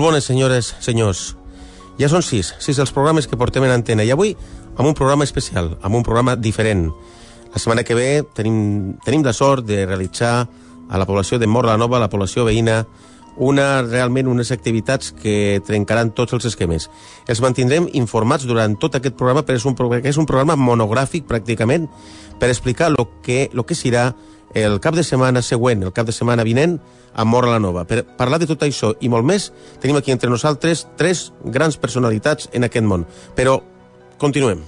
Molt bones, senyores, senyors. Ja són sis, sis els programes que portem en antena. I avui amb un programa especial, amb un programa diferent. La setmana que ve tenim, tenim la sort de realitzar a la població de Mor la Nova, a la població veïna, una, realment unes activitats que trencaran tots els esquemes. Els mantindrem informats durant tot aquest programa, però és un, és un programa monogràfic, pràcticament, per explicar el que, lo que serà el cap de setmana següent, el cap de setmana vinent, a Mora la Nova. Per parlar de tot això i molt més, tenim aquí entre nosaltres tres grans personalitats en aquest món. Però continuem.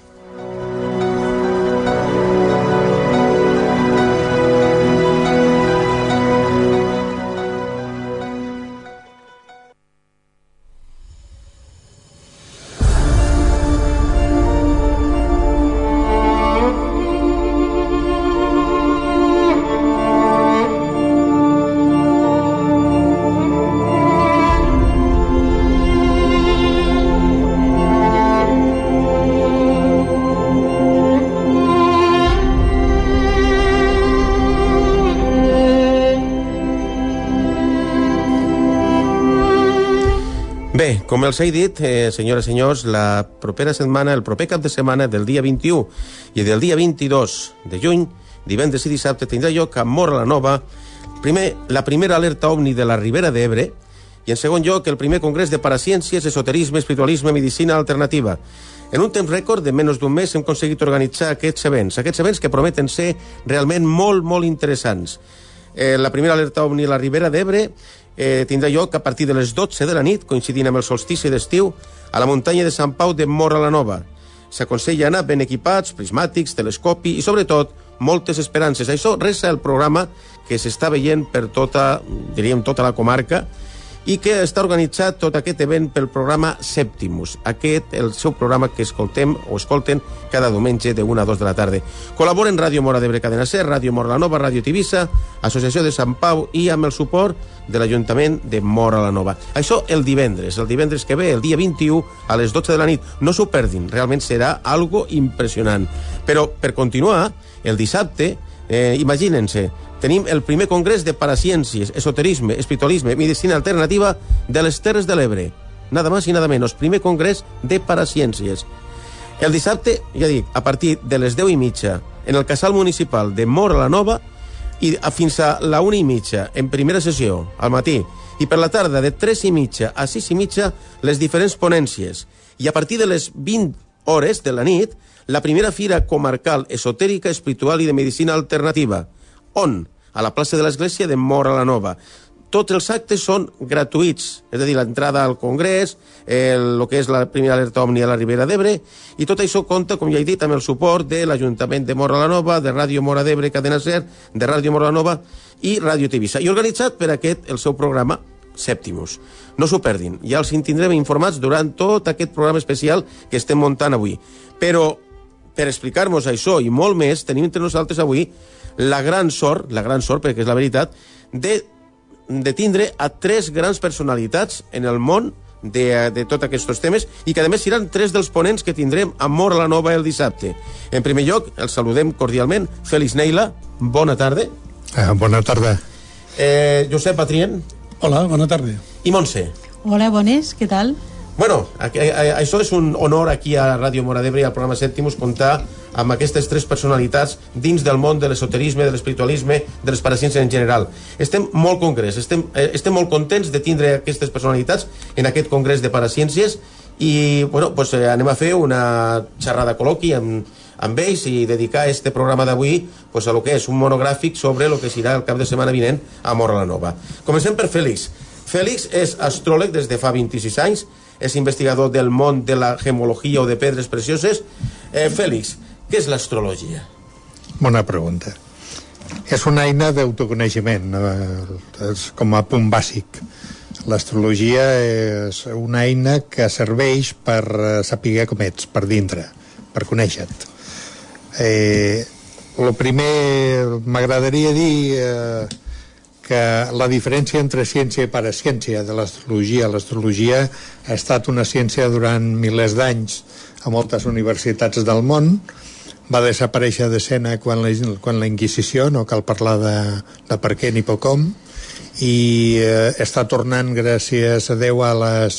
Com els he dit, eh, senyores i senyors, la propera setmana, el proper cap de setmana del dia 21 i del dia 22 de juny, divendres i dissabte, tindrà lloc a Mora la Nova primer, la primera alerta ovni de la Ribera d'Ebre i, en segon lloc, el primer congrés de paraciències, esoterisme, espiritualisme, medicina alternativa. En un temps rècord de menys d'un mes hem aconseguit organitzar aquests events, aquests events que prometen ser realment molt, molt interessants. Eh, la primera alerta ovni a la Ribera d'Ebre eh, tindrà lloc a partir de les 12 de la nit, coincidint amb el solstici d'estiu, a la muntanya de Sant Pau de Mora la Nova. S'aconsella anar ben equipats, prismàtics, telescopi i, sobretot, moltes esperances. Això resta el programa que s'està veient per tota, diríem, tota la comarca, i que està organitzat tot aquest event pel programa Septimus, aquest el seu programa que escoltem o escolten cada diumenge de 1 a 2 de la tarda. Col·laboren Ràdio Mora d'Ebre Cadena Ser, Ràdio Mora la Nova, Ràdio Tivissa, Associació de Sant Pau i amb el suport de l'Ajuntament de Mora la Nova. Això el divendres, el divendres que ve, el dia 21, a les 12 de la nit. No s'ho perdin, realment serà algo impressionant. Però, per continuar, el dissabte, eh, imaginen-se, tenim el primer congrés de paraciències, esoterisme, espiritualisme, medicina alternativa de les Terres de l'Ebre. Nada más i nada menos, primer congrés de paraciències. El dissabte, ja dic, a partir de les 10 i mitja, en el casal municipal de Mora la Nova, i fins a la una i mitja, en primera sessió, al matí, i per la tarda, de 3 i mitja a 6 i mitja, les diferents ponències. I a partir de les 20 hores de la nit, la primera fira comarcal esotèrica, espiritual i de medicina alternativa. On? A la plaça de l'Església de Mora la Nova. Tots els actes són gratuïts, és a dir, l'entrada al Congrés, el, el que és la primera alerta òmnia a la Ribera d'Ebre, i tot això compta, com ja he dit, amb el suport de l'Ajuntament de Mora la Nova, de Ràdio Mora d'Ebre, Cadena Ser, de Ràdio Mora la Nova i Ràdio Tivissa. I organitzat per aquest, el seu programa, Sèptimus. No s'ho perdin, ja els tindrem informats durant tot aquest programa especial que estem muntant avui. Però, per explicar-nos això i molt més, tenim entre nosaltres avui la gran sort, la gran sort, perquè és la veritat, de, de tindre a tres grans personalitats en el món de, de tots aquests temes i que a més seran tres dels ponents que tindrem a Mor la Nova el dissabte. En primer lloc, el saludem cordialment. Félix Neila, bona tarda. Eh, bona tarda. Eh, Josep Patrien. Hola, bona tarda. I Montse. Hola, bones, què tal? Bueno, a, a, això és un honor aquí a Ràdio Mora d'Ebre i al programa Cèptimus comptar amb aquestes tres personalitats dins del món de l'esoterisme, de l'espiritualisme, de les paraciències en general. Estem molt congrés, estem, eh, estem molt contents de tindre aquestes personalitats en aquest congrés de paraciències i bueno, pues, eh, anem a fer una xerrada col·loqui amb, amb ells i dedicar este programa d'avui pues, a lo que és un monogràfic sobre el que serà el cap de setmana vinent a Mora la Nova. Comencem per Fèlix. Fèlix és astròleg des de fa 26 anys, és investigador del món de la gemologia o de pedres precioses. Eh, Fèlix, què és l'astrologia? Bona pregunta. És una eina d'autoconeixement, eh, és com a punt bàsic. L'astrologia és una eina que serveix per eh, saber com ets, per dintre, per conèixer-te. Eh, el primer m'agradaria dir eh, que la diferència entre ciència i paraciència de l'astrologia, l'astrologia ha estat una ciència durant milers d'anys. A moltes universitats del món, va desaparèixer d'escena quan, la, quan la Inquisició, no cal parlar de, de per què ni per com, i eh, està tornant gràcies a Déu a les,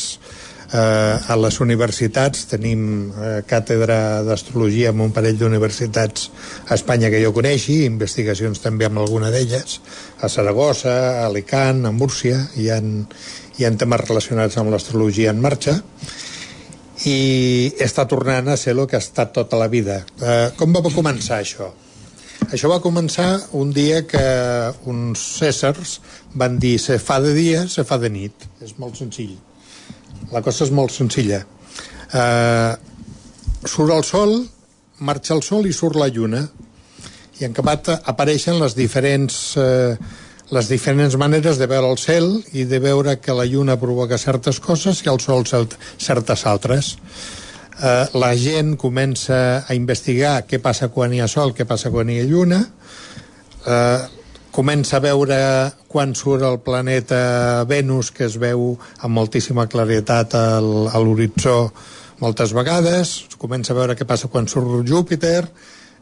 a les universitats tenim eh, càtedra d'astrologia en un parell d'universitats a Espanya que jo coneixi, investigacions també amb alguna d'elles, a Saragossa, a Alicant, a Múrcia, hi ha, hi ha temes relacionats amb l'astrologia en marxa, i està tornant a ser el que ha estat tota la vida. Eh, com va començar això? Això va començar un dia que uns cèsars van dir se fa de dia, se fa de nit. És molt senzill. La cosa és molt senzilla. Eh, surt el sol, marxa el sol i surt la lluna. I en acabat apareixen les diferents eh, les diferents maneres de veure el cel i de veure que la lluna provoca certes coses i el sol certes altres. Eh, la gent comença a investigar què passa quan hi ha sol, què passa quan hi ha lluna, eh, comença a veure quan surt el planeta Venus, que es veu amb moltíssima claretat al, a l'horitzó moltes vegades, comença a veure què passa quan surt Júpiter,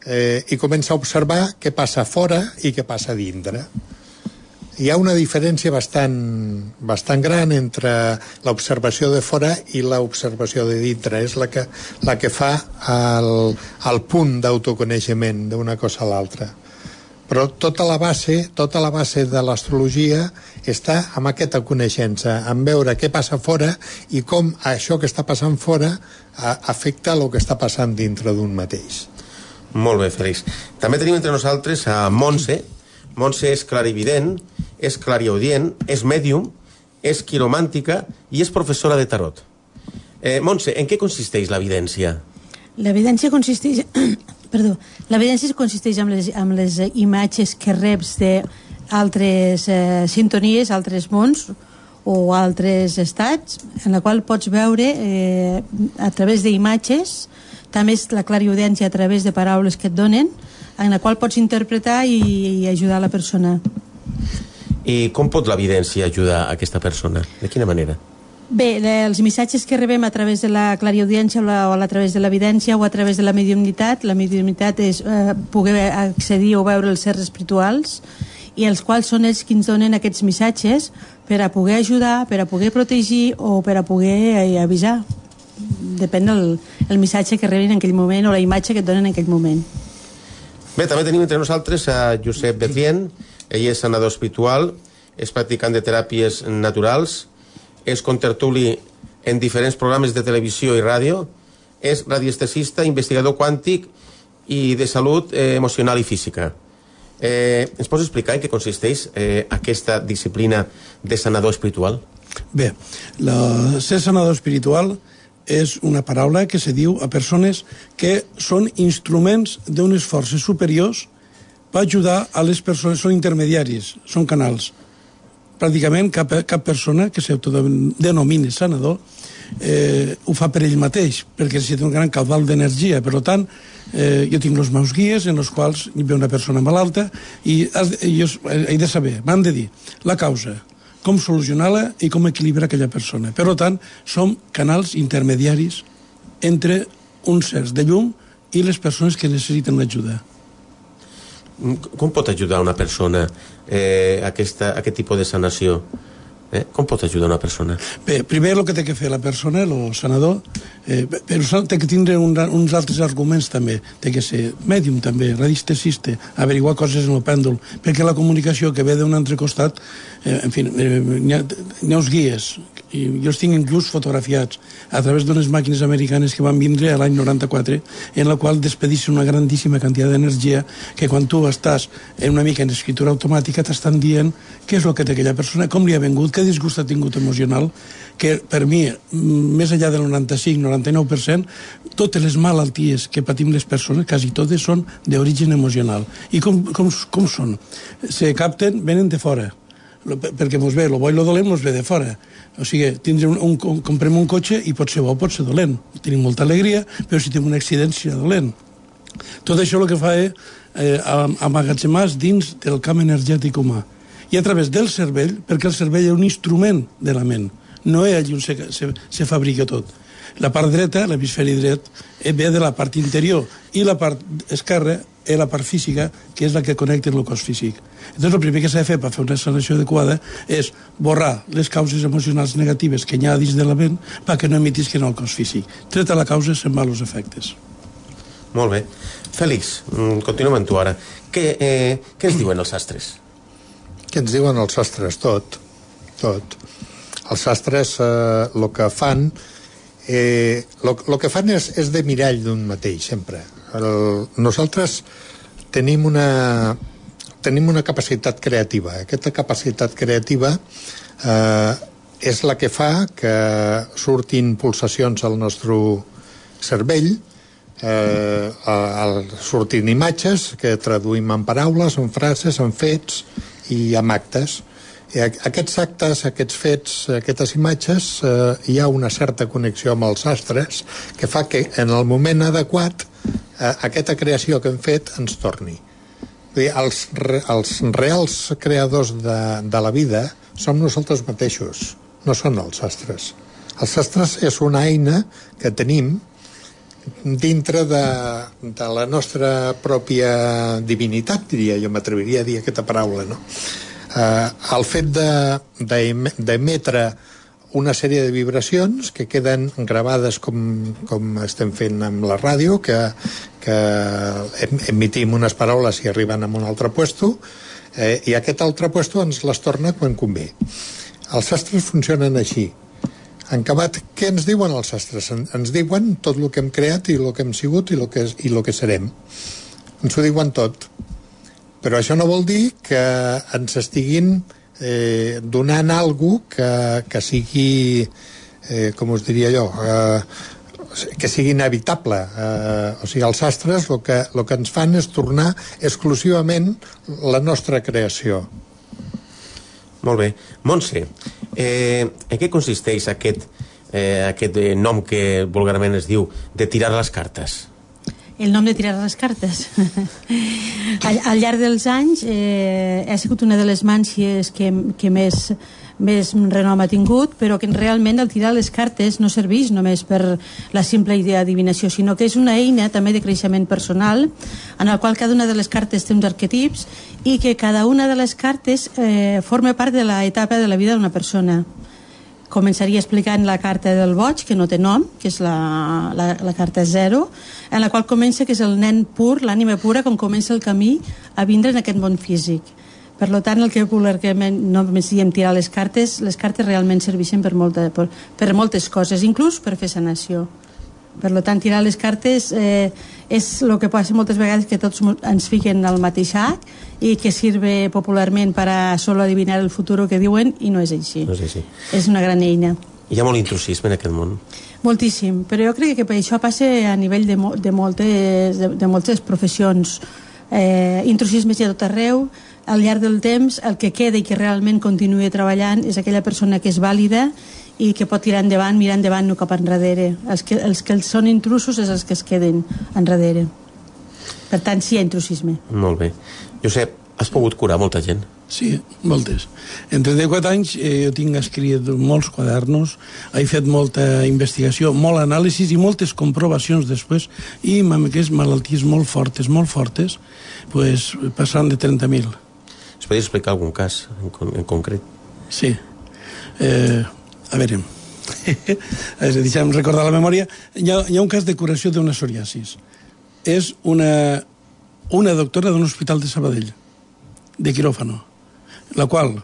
eh, i comença a observar què passa fora i què passa dintre hi ha una diferència bastant, bastant gran entre l'observació de fora i l'observació de dintre. És la que, la que fa el, el punt d'autoconeixement d'una cosa a l'altra. Però tota la base, tota la base de l'astrologia està amb aquesta coneixença, en veure què passa fora i com això que està passant fora afecta el que està passant dintre d'un mateix. Molt bé, Félix. També tenim entre nosaltres a Montse. Montse és clarivident, és clariaudient, és mèdium, és quiromàntica i és professora de tarot. Eh, Montse, en què consisteix l'evidència? L'evidència consisteix... Perdó. L'evidència consisteix en les, en les imatges que reps d'altres eh, sintonies, altres mons o altres estats, en la qual pots veure eh, a través d'imatges, també és la clariaudiència a través de paraules que et donen, en la qual pots interpretar i, i ajudar la persona. I com pot l'evidència ajudar a aquesta persona? De quina manera? Bé, els missatges que rebem a través de la clariaudiència o, la, o a través de l'evidència o a través de la mediumnitat, la mediumnitat és eh, poder accedir o veure els certs espirituals i els quals són els que ens donen aquests missatges per a poder ajudar, per a poder protegir o per a poder eh, avisar. Depèn del el missatge que rebin en aquell moment o la imatge que et donen en aquell moment. Bé, també tenim entre nosaltres a Josep Betlien, ell és sanador espiritual, és practicant de teràpies naturals, és contertuli en diferents programes de televisió i ràdio, és radiestesista, investigador quàntic i de salut eh, emocional i física. Eh, ens pots explicar en què consisteix eh, aquesta disciplina de sanador espiritual? Bé, la, ser sanador espiritual és una paraula que se diu a persones que són instruments d'unes forces superiors per ajudar a les persones, són intermediaris, són canals. Pràcticament cap, cap persona que s'autodenomini sanador eh, ho fa per ell mateix, perquè necessita un gran caudal d'energia. Per tant, eh, jo tinc els meus guies en els quals hi ve una persona malalta i, i jo he de saber, m'han de dir la causa, com solucionar-la i com equilibrar aquella persona. Per tant, som canals intermediaris entre uns certs de llum i les persones que necessiten l'ajuda. Com pot ajudar una persona eh, aquesta, aquest tipus de sanació? Eh? Com pot ajudar una persona? Bé, primer el que té que fer la persona, el sanador, eh, però té que tindre un, uns altres arguments també. Té que ser mèdium també, radiestesista, averiguar coses en el pèndol, perquè la comunicació que ve d'un altre costat, eh, en fi, eh, n'hi ha, ha uns guies, i jo els tinc inclús fotografiats a través d'unes màquines americanes que van vindre a l'any 94 en la qual despedissin una grandíssima quantitat d'energia que quan tu estàs en una mica en escritura automàtica t'estan dient què és el que té aquella persona, com li ha vengut, què disgust ha tingut emocional, que per mi, més enllà del 95-99%, totes les malalties que patim les persones, quasi totes, són d'origen emocional. I com, com, com són? Se capten, venen de fora perquè mos ve, lo bo i lo dolent mos ve de fora. O sigui, tindre un, un, comprem un cotxe i pot ser bo, pot ser dolent. Tenim molta alegria, però si tenim un accident serà dolent. Tot això el que fa és eh, amagatzemar dins del camp energètic humà i a través del cervell, perquè el cervell és un instrument de la ment, no és allà on se, se, se fabrica tot. La part dreta, l'hemisferi dret, eh, ve de la part interior i la part esquerra és la part física, que és la que connecta el cos físic. Entonces, el primer que s'ha de fer per fer una sanació adequada és borrar les causes emocionals negatives que hi ha dins de la ment perquè no emitisquen el cos físic. Treta la causa, se'n va els efectes. Molt bé. Fèlix, mm, continuem amb tu ara. Què, eh, què ens diuen els sastres? Què ens diuen els sastres? Tot. Tot. Els sastres eh, el que fan eh, lo, lo que fan és, és de mirall d'un mateix, sempre. El, nosaltres tenim una, tenim una capacitat creativa. Aquesta capacitat creativa eh, és la que fa que surtin pulsacions al nostre cervell, eh, el, surtin imatges que traduïm en paraules, en frases, en fets i en actes. I aquests actes, aquests fets, aquestes imatges, eh, hi ha una certa connexió amb els astres que fa que en el moment adequat eh, aquesta creació que hem fet ens torni. Dir, els, els reals creadors de, de la vida som nosaltres mateixos, no són els astres. Els astres és una eina que tenim dintre de, de la nostra pròpia divinitat, diria jo, m'atreviria a dir aquesta paraula, no? eh, el fet d'emetre de, una sèrie de vibracions que queden gravades com, com estem fent amb la ràdio, que, que emitim unes paraules i arriben a un altre puesto, eh, i aquest altre puesto ens les torna quan convé. Els sastres funcionen així. En acabat, què ens diuen els sastres? En, ens diuen tot el que hem creat i el que hem sigut i el que, i el que serem. Ens ho diuen tot però això no vol dir que ens estiguin eh, donant algú que, que sigui, eh, com us diria jo, eh, que sigui inevitable. Eh, o sigui, els astres el que, el que ens fan és tornar exclusivament la nostra creació. Molt bé. Montse, eh, en què consisteix aquest, eh, aquest nom que vulgarment es diu de tirar les cartes? El nom de tirar les cartes. al, al llarg dels anys eh, ha sigut una de les màncies que, que més, més renom ha tingut, però que realment el tirar les cartes no serveix només per la simple idea d'adivinació, sinó que és una eina també de creixement personal, en el qual cada una de les cartes té uns arquetips i que cada una de les cartes eh, forma part de l'etapa de la vida d'una persona començaria explicant la carta del boig, que no té nom, que és la, la, la carta zero, en la qual comença que és el nen pur, l'ànima pura, com comença el camí a vindre en aquest món físic. Per tant, el que popularment no diem tirar les cartes, les cartes realment serveixen per, molta, per, per moltes coses, inclús per fer sanació. Per tant, tirar les cartes eh, és el que passa moltes vegades que tots ens fiquen al mateix sac i que sirve popularment per a solo adivinar el futur que diuen i no és així. No és així. És una gran eina. Hi ha molt intrusisme en aquest món. Moltíssim, però jo crec que per això passa a nivell de, mo de, moltes, de, de moltes professions. Eh, intrusisme hi ha tot arreu, al llarg del temps el que queda i que realment continuï treballant és aquella persona que és vàlida i que pot tirar endavant, mirar endavant, no cap enrere. Els que, els que són intrusos és els que es queden enrere. Per tant, sí hi ha intrusisme. Molt bé. Josep, has pogut curar molta gent? Sí, moltes. En 34 anys eh, jo tinc escrit molts quadernos, he fet molta investigació, molt anàlisis i moltes comprovacions després, i amb aquestes malalties molt fortes, molt fortes, pues, passant de 30.000. Es podria explicar algun cas en, en concret? Sí. Eh, a veure, deixem recordar la memòria, hi ha, hi ha un cas de curació d'una psoriasis. És una, una doctora d'un hospital de Sabadell, de quiròfano, la qual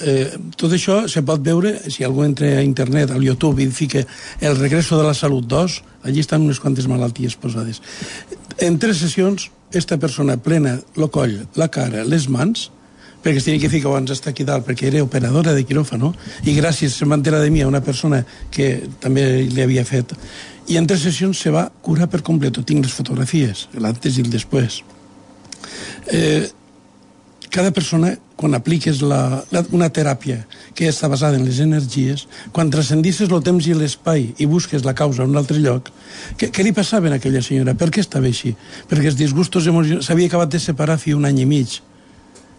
eh, tot això se pot veure si algú entra a internet, al YouTube i fica el regreso de la salut 2 allí estan unes quantes malalties posades en tres sessions esta persona plena el coll, la cara, les mans perquè es tenia que ficar abans estar aquí dalt, perquè era operadora de quiròfano, i gràcies se m'entera de mi a una persona que també li havia fet, i en tres sessions se va curar per complet. Tinc les fotografies, l'antes i el després. Eh, cada persona, quan apliques la, la, una teràpia que està basada en les energies, quan transcendisses el temps i l'espai i busques la causa en un altre lloc, què, què li passava a aquella senyora? Per què estava així? Perquè els disgustos emocionals... S'havia acabat de separar fi un any i mig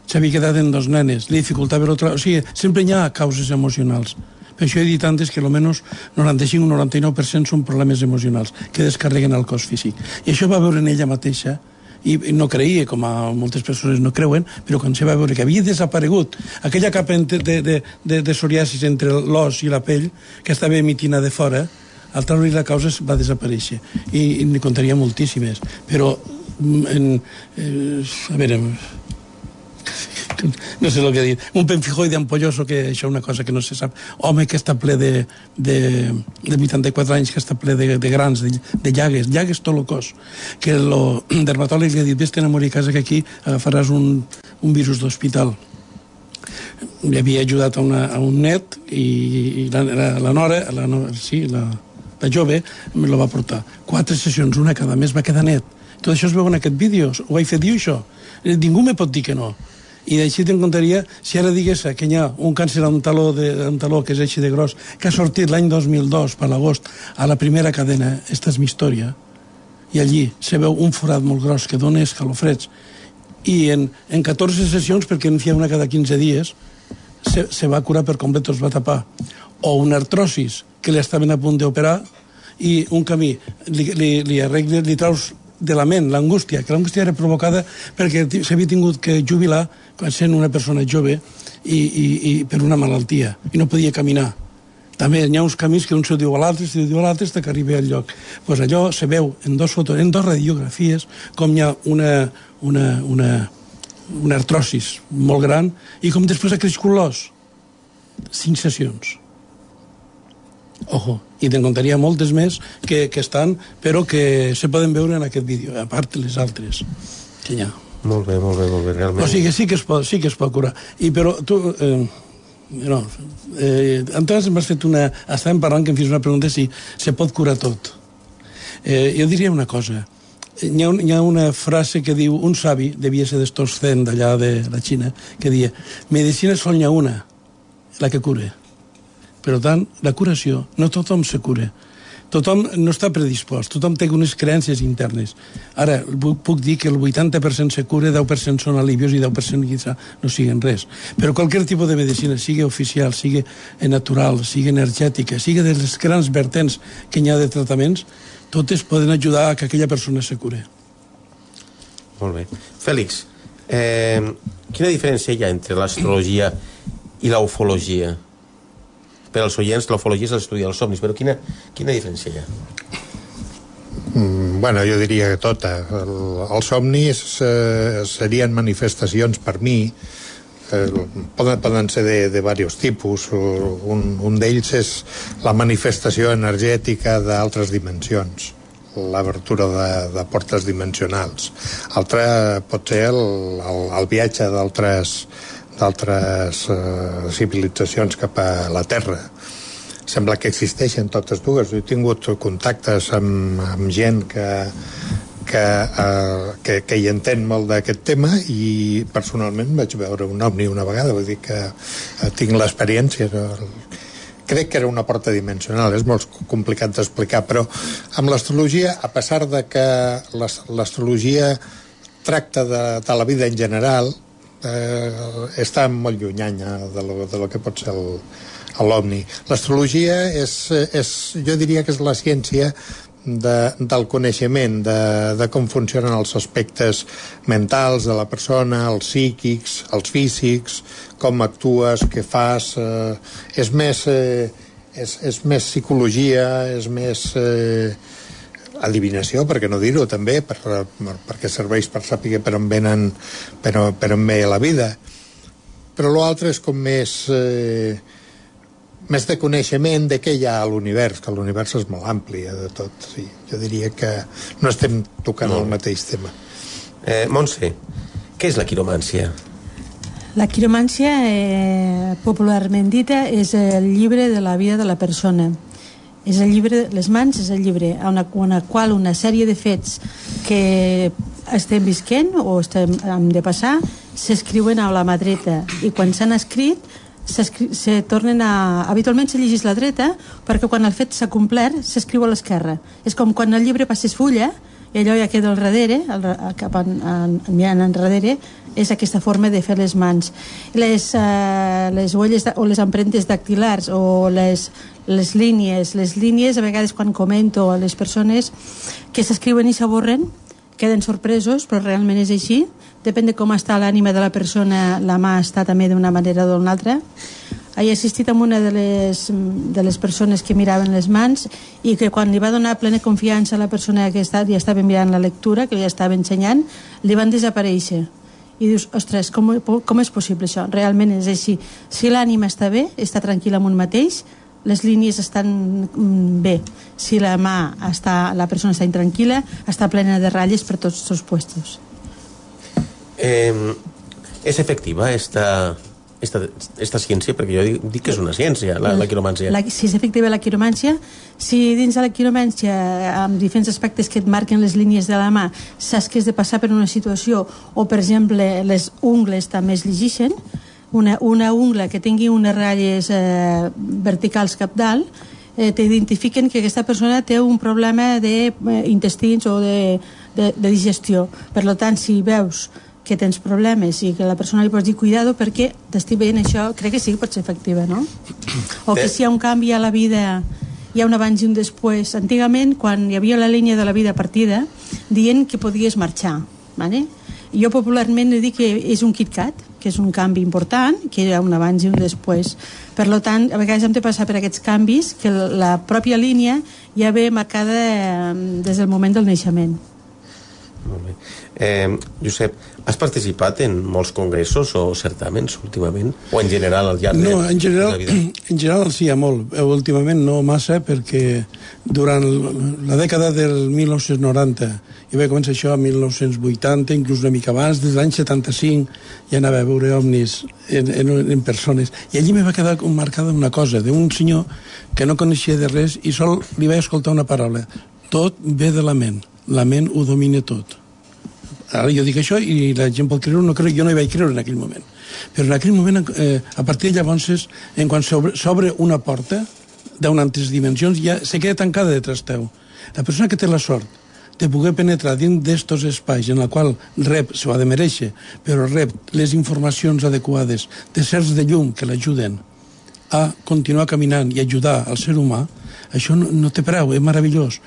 s'havia quedat en dos nenes, li dificultava l'altre... O sigui, sempre hi ha causes emocionals. Per això he dit antes que almenys 95 o 99% són problemes emocionals que descarreguen el cos físic. I això va veure en ella mateixa i, no creia, com a moltes persones no creuen, però quan se va veure que havia desaparegut aquella capa de, de, de, de, psoriasis entre l'os i la pell que estava emitina de fora, al treure la causa va desaparèixer. I, i n'hi contaria moltíssimes. Però, mm, en, eh, a veure, no sé el que dir, un penfijoide ampolloso, que això és una cosa que no se sap, home que està ple de, de, de 84 anys, que està ple de, de grans, de, de llagues, llagues tot el cos, que el dermatòleg li ha dit, vés-te'n a morir a casa que aquí agafaràs un, un virus d'hospital li havia ajudat a, una, a un net i, i la, la, la nora, la, sí, la, la jove, me la va portar. Quatre sessions, una cada mes, va quedar net. Tot això es veu en aquest vídeo. Ho vaig fer dir, això. Ningú me pot dir que no i d'així te'n contaria si ara digués que hi ha un càncer a un taló, de, un taló que és així de gros que ha sortit l'any 2002 per l'agost a la primera cadena Esta és mi història. I allí se veu un forat molt gros que dona escalofreds i en, en 14 sessions perquè en feia una cada 15 dies se, se va curar per complet, es va tapar. O una artrosis que li estaven a punt d'operar i un camí li, li, li arregles, li traus de la ment, l'angústia, que l'angústia era provocada perquè s'havia tingut que jubilar quan sent una persona jove i, i, i per una malaltia i no podia caminar. També hi ha uns camins que un se diu a l'altre, se diu a l'altre, que arriba al lloc. Pues allò se veu en dos fotos, en dos radiografies, com hi ha una, una, una, una artrosis molt gran i com després ha crescut l'os. Cinc sessions. Ojo, i te'n contaria moltes més que, que estan, però que se poden veure en aquest vídeo, a part les altres ha. Molt bé, molt bé, molt bé, realment. O sigui, sí que es pot, sí que es pot curar. I però tu... Eh, no, eh, antes m'has fet una... Estàvem parlant que em fes una pregunta si se pot curar tot. Eh, jo diria una cosa. Hi ha, un, hi ha una frase que diu un savi, devia ser d'estos zen d'allà de la Xina, que dia medicina sol n'hi ha una, la que cure. Per tant, la curació, no tothom se cura tothom no està predispost, tothom té unes creences internes. Ara, puc dir que el 80% se cura, 10% són alivios i 10% quizà no siguen res. Però qualsevol tipus de medicina, sigui oficial, sigui natural, sigui energètica, sigui de les grans vertents que hi ha de tractaments, totes poden ajudar a que aquella persona se cure. Molt bé. Fèlix, eh, quina diferència hi ha entre l'astrologia i la ufologia? Per als oients, l'ufologia és l'estudi dels somnis, però quina, quina diferència hi ha? Mm, bueno, jo diria que tota. El, els somnis eh, serien manifestacions per mi eh, poden, poden ser de, de diversos tipus. Un, un d'ells és la manifestació energètica d'altres dimensions l'obertura de, de portes dimensionals. Altra pot ser el, el, el viatge d'altres d'altres eh, civilitzacions cap a la Terra. Sembla que existeixen totes dues. he tingut contactes amb, amb gent que, que, eh, que, que hi entén molt d'aquest tema i personalment vaig veure un ovni una vegada, vull dir que eh, tinc l'experiència crec que era una porta dimensional, és molt complicat d'explicar, però amb l'astrologia, a pesar de que l'astrologia tracta de, de la vida en general, eh, està molt llunyanya de lo, de lo que pot ser l'OVNI. L'astrologia és, és, jo diria que és la ciència de, del coneixement de, de com funcionen els aspectes mentals de la persona, els psíquics, els físics, com actues, què fas... Eh, és més... Eh, és, és més psicologia, és més... Eh, adivinació, perquè no dir-ho també, per, per, perquè serveix per saber per on venen, per, per on ve la vida. Però l'altre és com més... Eh, més de coneixement de què hi ha a l'univers, que l'univers és molt ampli eh, de tot. Sí. Jo diria que no estem tocant no. el mateix tema. Eh, Montse, què és la quiromància? La quiromància, eh, popularment dita, és el llibre de la vida de la persona és el llibre, les mans és el llibre en el qual una sèrie de fets que estem visquent o estem, hem de passar s'escriuen a la mà dreta i quan s'han escrit se tornen a... Habitualment se llegeix la dreta perquè quan el fet s'ha complert s'escriu a l'esquerra. És com quan el llibre passes fulla i allò ja queda al darrere, al, cap en, en, mirant enrere, és aquesta forma de fer les mans. Les, uh, les huelles de, o les empremtes dactilars o les, les línies, les línies a vegades quan comento a les persones que s'escriuen i s'avorren, queden sorpresos, però realment és així. Depèn de com està l'ànima de la persona, la mà està també d'una manera o d'una altra. He assistit amb una de les, de les persones que miraven les mans i que quan li va donar plena confiança a la persona que està, li estava mirant la lectura, que li estava ensenyant, li van desaparèixer. I dius, ostres, com, com és possible això? Realment és així. Si l'ànima està bé, està tranquil amb un mateix, les línies estan mm, bé. Si la mà està, la persona està intranquil·la, està plena de ratlles per tots els puestos. Eh, és efectiva esta, esta, esta ciència, perquè jo dic, dic que és una ciència, la, la quiromància. La, si és efectiva la quiromància, si dins de la quiromància, amb diferents aspectes que et marquen les línies de la mà, saps que has de passar per una situació, o per exemple, les ungles també es llegeixen, una, una ungla que tingui unes ratlles eh, verticals cap dalt, eh, t'identifiquen que aquesta persona té un problema d'intestins o de, de, de digestió. Per tant, si veus que tens problemes i que la persona li pots dir cuidado perquè t'estic veient això, crec que sí que pot ser efectiva, no? O que si hi ha un canvi a la vida hi ha un abans i un després. Antigament, quan hi havia la línia de la vida partida, dient que podies marxar, ¿vale? Jo popularment dic que és un KitKat, que és un canvi important, que ha un abans i un després. Per tant, a vegades hem de passar per aquests canvis que la pròpia línia ja ve marcada eh, des del moment del naixement. Molt bé. Eh, Josep, has participat en molts congressos o certàmens últimament? O en general al llarg no, de, en general, de la vida? En general sí, ha molt. Eh, últimament no massa perquè durant la dècada del 1990 i va començar això a 1980, inclús una mica abans, des de l'any 75 ja anava a veure ovnis en, en, en persones. I allí me va quedar marcada una cosa d'un senyor que no coneixia de res i sol li vaig escoltar una paraula. Tot ve de la ment. La ment ho domina tot ara jo dic això i la gent pot creure no creu, jo no hi vaig creure en aquell moment però en aquell moment, eh, a partir de llavors en quan s'obre una porta d'unes dimensions ja se queda tancada detrás teu la persona que té la sort de poder penetrar dins d'estos espais en el qual rep, s'ho ha de mereixer, però rep les informacions adequades de certs de llum que l'ajuden a continuar caminant i ajudar al ser humà, això no, no té preu, és meravellós.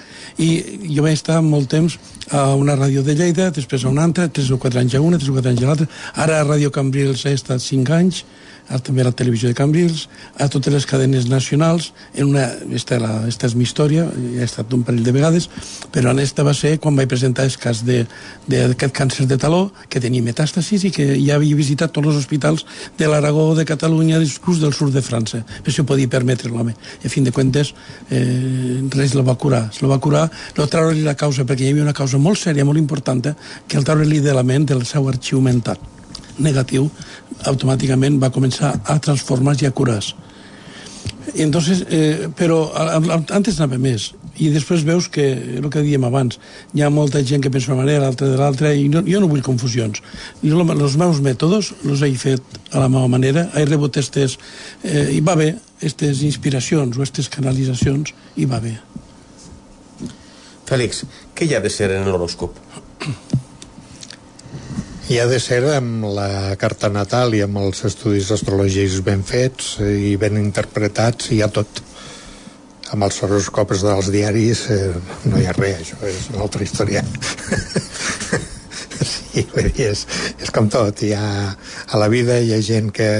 I jo vaig estar molt temps a una ràdio de Lleida, després a una altra, tres o quatre anys a una, tres o quatre anys a l'altra. Ara a Ràdio Cambrils he estat cinc anys, a, també a la televisió de Cambrils, a totes les cadenes nacionals, en una, esta, la, esta és mi història, ja he estat un parell de vegades, però en esta va ser quan vaig presentar el cas d'aquest càncer de taló, que tenia metàstasis i que ja havia visitat tots els hospitals de l'Aragó, de Catalunya, inclús del sud de França, per si ho podia permetre l'home. I a fin de comptes, eh, res la va curar. Se la va curar, no treure-li la causa, perquè hi havia una causa molt sèria, molt important, que el treure-li de la ment, del seu arxiu mental negatiu, automàticament va començar a transformar-se i a curar-se. Entonces, eh, però antes anava més i després veus que, el que diem abans hi ha molta gent que pensa una manera, l'altra de l'altra i no, jo no vull confusions jo els meus mètodes els he fet a la meva manera, he rebut estes eh, i va bé, aquestes inspiracions o aquestes canalitzacions i va bé Fèlix, què hi ha de ser en l'horòscop? I ha de ser amb la carta natal i amb els estudis astrològics ben fets i ben interpretats i ha tot. Amb els horoscopes dels diaris eh, no hi ha res, això és una altra història. sí, és, és com tot. Hi ha, a la vida hi ha gent que,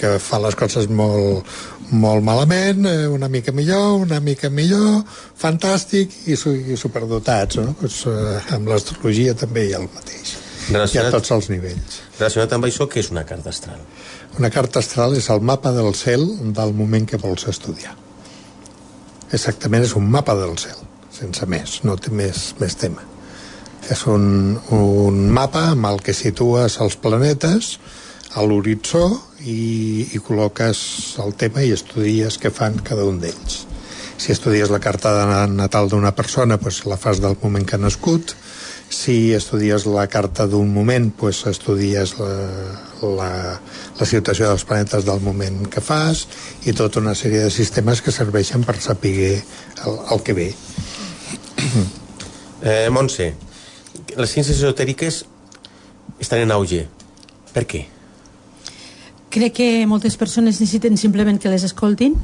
que fa les coses molt, molt malament, eh, una mica millor, una mica millor, fantàstic i, i superdotats. No? Pues, eh, amb l'astrologia també hi ha el mateix relacionat, i a tots els nivells. Relacionat amb això, què és una carta astral? Una carta astral és el mapa del cel del moment que vols estudiar. Exactament, és un mapa del cel, sense més, no té més, més tema. És un, un mapa amb el que situes els planetes a l'horitzó i, i col·loques el tema i estudies què fan cada un d'ells. Si estudies la carta de natal d'una persona, doncs la fas del moment que ha nascut, si estudies la carta d'un moment, pues estudies la, la, la situació dels planetes del moment que fas i tota una sèrie de sistemes que serveixen per saber el, el que ve. Eh, Montse, les ciències esotèriques estan en auge. Per què? Crec que moltes persones necessiten simplement que les escoltin,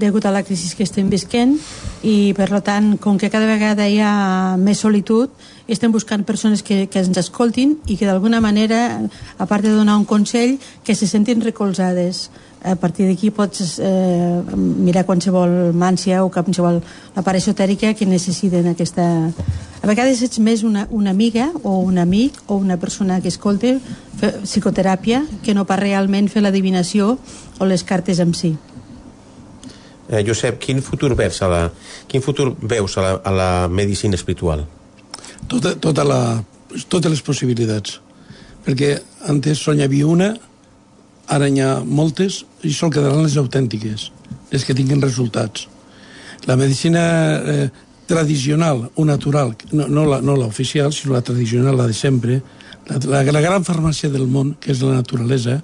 degut a la crisi que estem visquent i per tant, com que cada vegada hi ha més solitud, estem buscant persones que, que ens escoltin i que d'alguna manera, a part de donar un consell, que se sentin recolzades. A partir d'aquí pots eh, mirar qualsevol mància o qualsevol part esotèrica que necessiten aquesta... A vegades ets més una, una amiga o un amic o una persona que escolta psicoteràpia que no pas realment fer l'adivinació o les cartes en si. Eh, Josep, quin futur veus a la, quin futur veus a la, a la medicina espiritual? Tota, tota la, totes les possibilitats. Perquè antes sols hi havia una, ara n'hi ha moltes, i sol quedaran les autèntiques, les que tinguin resultats. La medicina eh, tradicional o natural, no, no, la, no l'oficial, sinó la tradicional, la de sempre, la, la, la gran farmàcia del món, que és la naturalesa,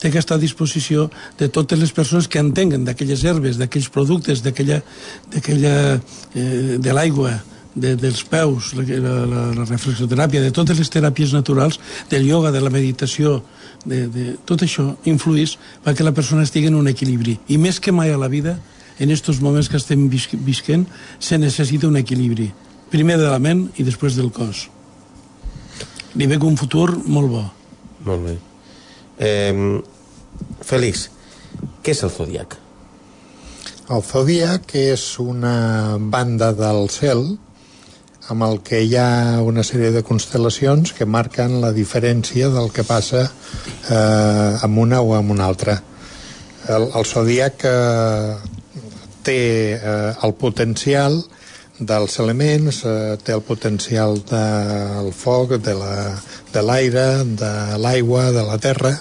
té que estar a disposició de totes les persones que entenguen d'aquelles herbes, d'aquells productes, d'aquella, eh, de l'aigua, de, dels peus, la, la, la reflexoteràpia, de totes les teràpies naturals, del yoga, de la meditació, de, de, tot això influís perquè la persona estigui en un equilibri. I més que mai a la vida, en aquests moments que estem visquent, se necessita un equilibri. Primer de la ment i després del cos. Li veig un futur molt bo. Molt bé. Eh, Félix, què és el Zodiac? El Zodiac és una banda del cel amb el que hi ha una sèrie de constel·lacions que marquen la diferència del que passa eh, amb una o amb una altra. El, el Zodiac eh, té eh, el potencial dels elements, eh, té el potencial del foc, de l'aire, la, de l'aigua, de, de la terra,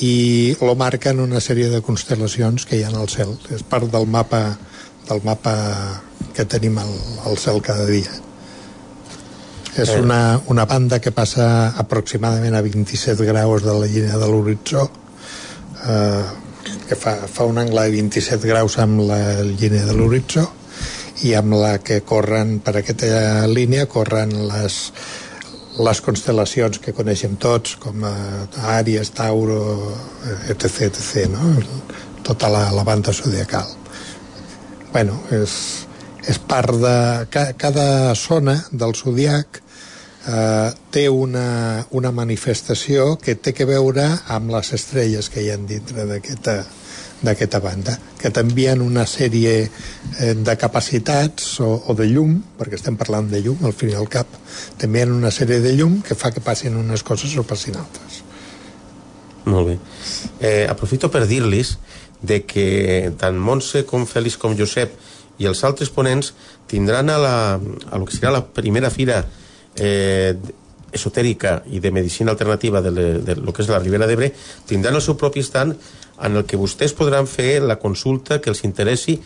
i lo marquen una sèrie de constel·lacions que hi ha al cel. És part del mapa del mapa que tenim al, al cel cada dia. És eh. una, una banda que passa aproximadament a 27 graus de la línia de l'horitzó, eh, que fa, fa un angle de 27 graus amb la línia de l'horitzó, i amb la que corren, per aquesta línia, corren les, les constel·lacions que coneixem tots, com eh, Àries, Tauro, etc, etc, no? tota la, la banda zodiacal. bueno, és, és part de... Ca, cada zona del zodiac eh, té una, una manifestació que té que veure amb les estrelles que hi ha dintre d'aquesta d'aquesta banda, que t'envien una sèrie eh, de capacitats o, o de llum, perquè estem parlant de llum, al fin i al cap, t'envien una sèrie de llum que fa que passin unes coses o passin altres. Molt bé. Eh, aprofito per dir-los de que tant Montse com Fèlix com Josep i els altres ponents tindran a, la, a lo que serà la primera fira eh, esotèrica i de medicina alternativa de, le, de lo que és la Ribera d'Ebre tindran el seu propi estant en el que vostès podran fer la consulta que els interessi